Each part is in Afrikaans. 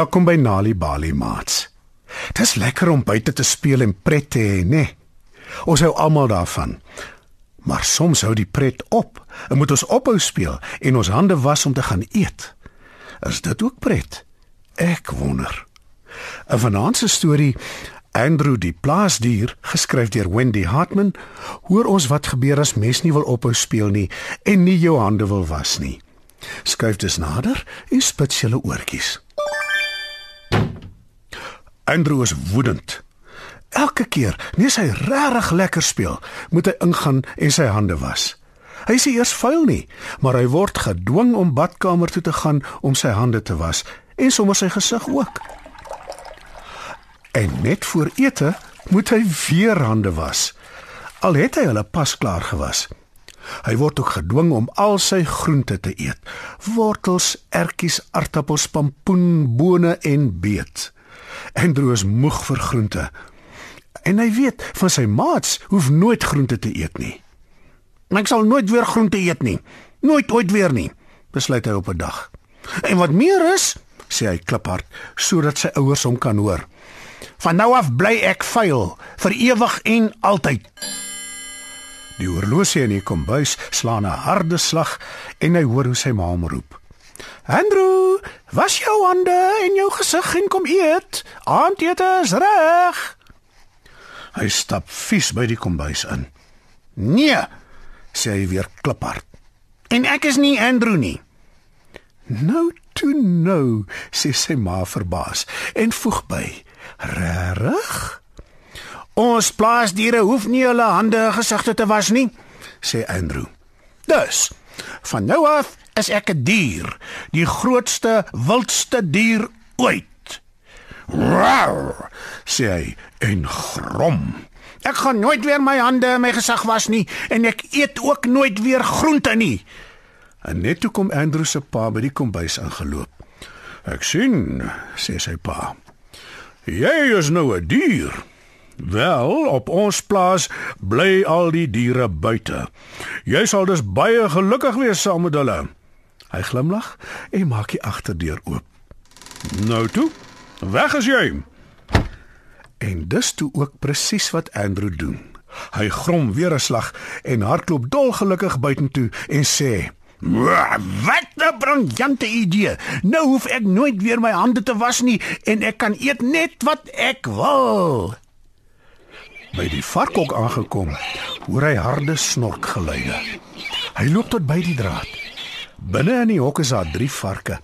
Welkom by Nali Bali maats. Dis lekker om buite te speel en pret te hê, né? Ons hou almal daarvan. Maar soms hou die pret op. En moet ons ophou speel en ons hande was om te gaan eet. Is dit ook pret? Ek wonder. 'n Vanaand se storie Andrew die plaasdier, geskryf deur Wendy Hartman, hoor ons wat gebeur as mens nie wil ophou speel nie en nie jou hande wil was nie. Skuif dus nader en spits julle oortjies. Andrew is woedend. Elke keer, nes hy regtig lekker speel, moet hy ingaan en sy hande was. Hy sê eers vuil nie, maar hy word gedwing om badkamer toe te gaan om sy hande te was en sommer sy gesig ook. En net voor ete moet hy weer hande was. Al het hy hulle pas klaar gewas. Hy word ook gedwing om al sy groente te eet: wortels, ertjies, aartappels, pampoen, bone en beet en droos moeg vir groente. En hy weet van sy maats hoef nooit groente te eet nie. Ek sal nooit weer groente eet nie. Nooit ooit weer nie, besluit hy op 'n dag. En wat meer is, sê hy kliphard sodat sy ouers hom kan hoor. Van nou af bly ek vuil vir ewig en altyd. Die horlosie in die kombuis slaan 'n harde slag en hy hoor hoe sy ma hom roep. Andrew, was jou hande en jou gesig en kom eet. Aandete is reg. Hy stap vies by die kombuis in. Nee, sê hy weer kliphard. En ek is nie Andrew nie. Nou toe nou, sê sy ma verbaas en voeg by. Regtig? Ons plaasdiere hoef nie hulle hande en gesigte te was nie, sê Andrew. Dus, van nou af is ek 'n dier, die grootste, wildste dier ooit. Rar, sê hy en grom. Ek gaan nooit weer my hande en my gesig was nie en ek eet ook nooit weer groente nie. En net toe kom Andrew se pa by die kombuis aangeloop. Ek sien, sê sy pa. Jy is nou 'n dier. Wel, op ons plaas bly al die diere buite. Jy sal dus baie gelukkig wees saam met hulle. Hy glimlag en maak die agterdeur oop. Nou toe, weg is jy. En dis toe ook presies wat Andrew doen. Hy grom weer 'n slag en hardloop dolgelukkig buitentoe en sê: "Wat 'n briljante idee. Nou hoef ek nooit weer my hande te was nie en ek kan eet net wat ek wil." By die varkhok aangekom, hoor hy harde snorkgeluide. Hy loop tot by die draad. Binne in die hok is daar drie varke.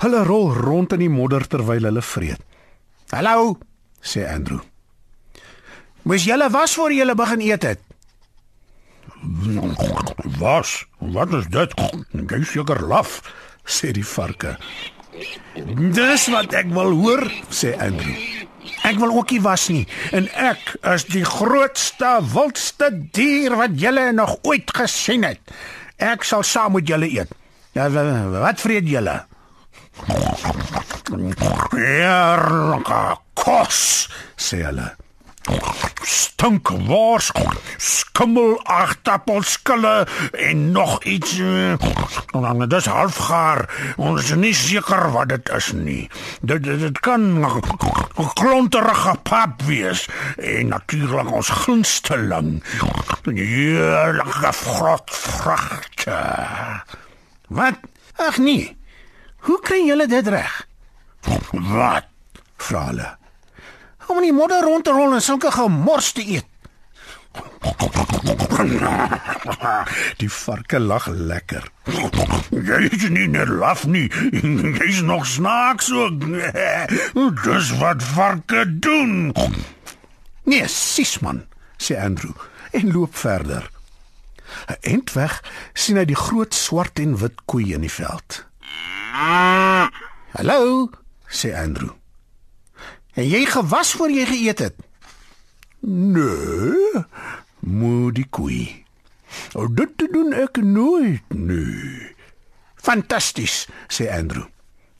Hulle rol rond in die modder terwyl hulle vreet. "Hallo," sê Andrew. "Moes julle was voor julle begin eet het?" "Was? Wat is dit? Jy seker laf," sê die varke. "Dis wat ek wil hoor," sê Andrew. "Ek wil ook nie was nie en ek is die grootste, wildste dier wat julle nog ooit gesien het. Ek sal saam met julle eet." Ja, wat vreet julle? Ja, kos, sê hulle. Stunk wors, skimmel, agtappelskille en nog iets. Dan dis halfgaar. Ons is nie seker wat dit is nie. Dit dit kan klonterige pap wees en natuurlik ons gunsteling. Heerlike vrot vragte. Wat? Ag nee. Hoe kry julle dit reg? Wat? Vra hulle. Om nie modder rond te rol en sulke gemors te eet. Die varke lag lekker. Jy is nie net laf nie. Jy's nog snaaks ook. Dis wat varke doen. Nee, sis man, sê Andrew en loop verder. 'n Entweg sien hy die groot swart en wit koei in die veld. "Hallo," sê Andrew. "En jy gewas voor jy geëet het?" "Nee," moet die koei. "O, dit doen ek nooit nie." "Fantasties," sê Andrew.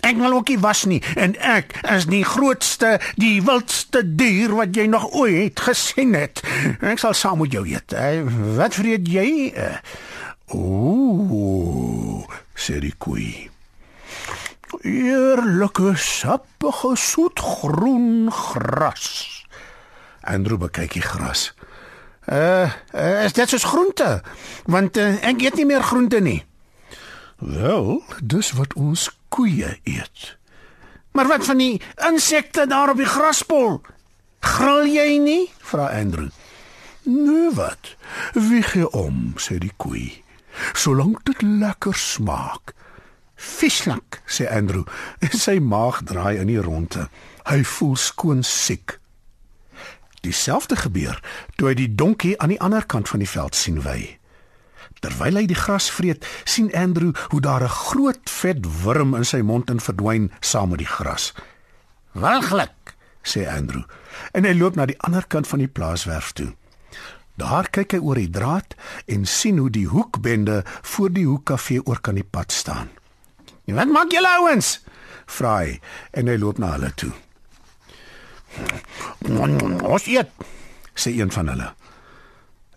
Ek wil ook nie was nie en ek is die grootste, die wildste dier wat jy nog ooit gesien het. Ek sal saam met jou eet. Wat vreet jy? Ooh, sê die koei. Eerlike sappige soetgroen gras. Andrew bekyk die gras. Uh, uh is dit soos groente? Want uh, ek eet nie meer groente nie. Wel, dis wat ons koeie eet. Maar wat van die insekte daar op die graspol? Gril jy nie? vra Andrew. Nee, wat? Wie gee om, sê die koei. Solank dit lekker smaak. Vislik, sê Andrew. Sy maag draai in die ronde. Hy voel skoon siek. Dieselfde gebeur toe hy die donkie aan die ander kant van die veld sien wy. Terwyl hy die gras vreet, sien Andrew hoe daar 'n groot vet wurm in sy mond in verdwyn saam met die gras. "Walglik," sê Andrew, en hy loop na die ander kant van die plaaswerf toe. Daar kyk hy oor die draad en sien hoe die hoekbende voor die hoekkafee oor kan die pad staan. "Wat maak julle ouens?" vra hy en hy loop na hulle toe. "Ons eet," sê een van hulle.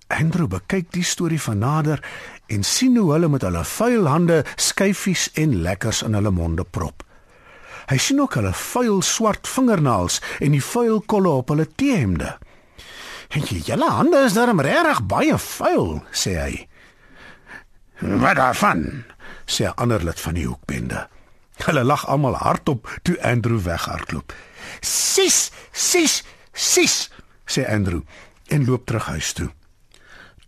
Andrew bekyk die storie van nader en sien hoe hulle met hulle vuil hande skyfies en lekkers in hulle monde prop. Hy sien ook hulle vuil swart vingernaels en die vuil kolle op hulle T-hemde. "En julle hande is darm regtig baie vuil," sê hy. "Wat daarvan?" Sê 'n ander lid van die hoekbende. Hulle lag almal hardop toe Andrew weghardloop. "Sis, sis, sis," sê Andrew en loop terug huis toe.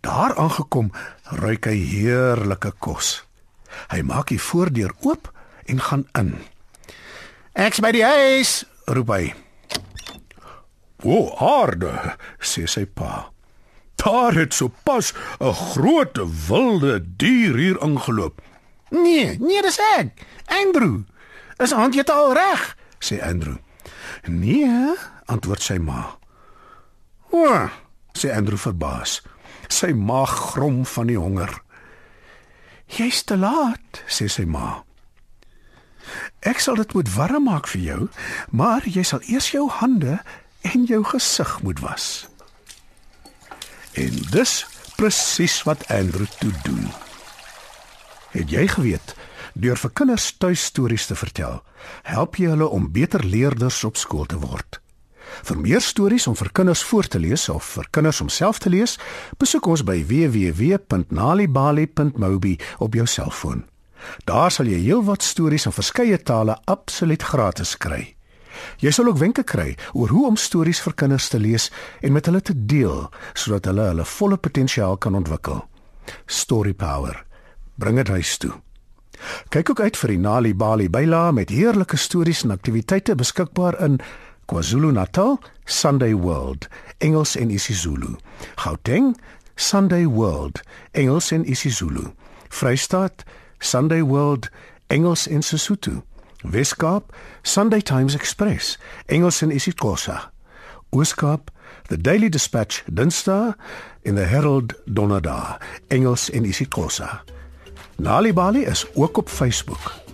Daar aangekom, ruik hy heerlike kos. Hy maak die voordeur oop en gaan in. "Ek's by die huis," roep hy. "O, aarde," sê sy pa. "Daar het sopas 'n groot wilde dier hier ingeloop." "Nee, nee, dis ek, Andrew. Is aandjie al reg?" sê Andrew. "Nee," antwoord sy ma. "O," sê Andrew verbaas. Sy maag grom van die honger. "Jy's te laat," sê sy ma. "Ek sal dit moet warm maak vir jou, maar jy sal eers jou hande en jou gesig moet was." En dis presies wat Andrew toe doen. Het jy geweet deur vir kinders tuistories te vertel, help jy hulle om beter leerders op skool te word? Vir meer stories om vir kinders voor te lees of vir kinders om self te lees, besoek ons by www.nalibali.mobi op jou selfoon. Daar sal jy heelwat stories in verskeie tale absoluut gratis kry. Jy sal ook wenke kry oor hoe om stories vir kinders te lees en met hulle te deel sodat hulle hulle volle potensiaal kan ontwikkel. Story Power. Bring dit huis toe. Kyk ook uit vir die Nali Bali byla met heerlike stories en aktiwiteite beskikbaar in KwaZulu-Natal, Sunday World, Engels en isiZulu. Gauteng, Sunday World, Engels en isiZulu. Vrystaat, Sunday World, Engels en Sesotho. Weskaap, Sunday Times Express, Engels en isiXhosa. Ooskaap, The Daily Dispatch, Dinsdae en The Herald Donderdag, Engels en isiXhosa. Nali Bali is ook op Facebook.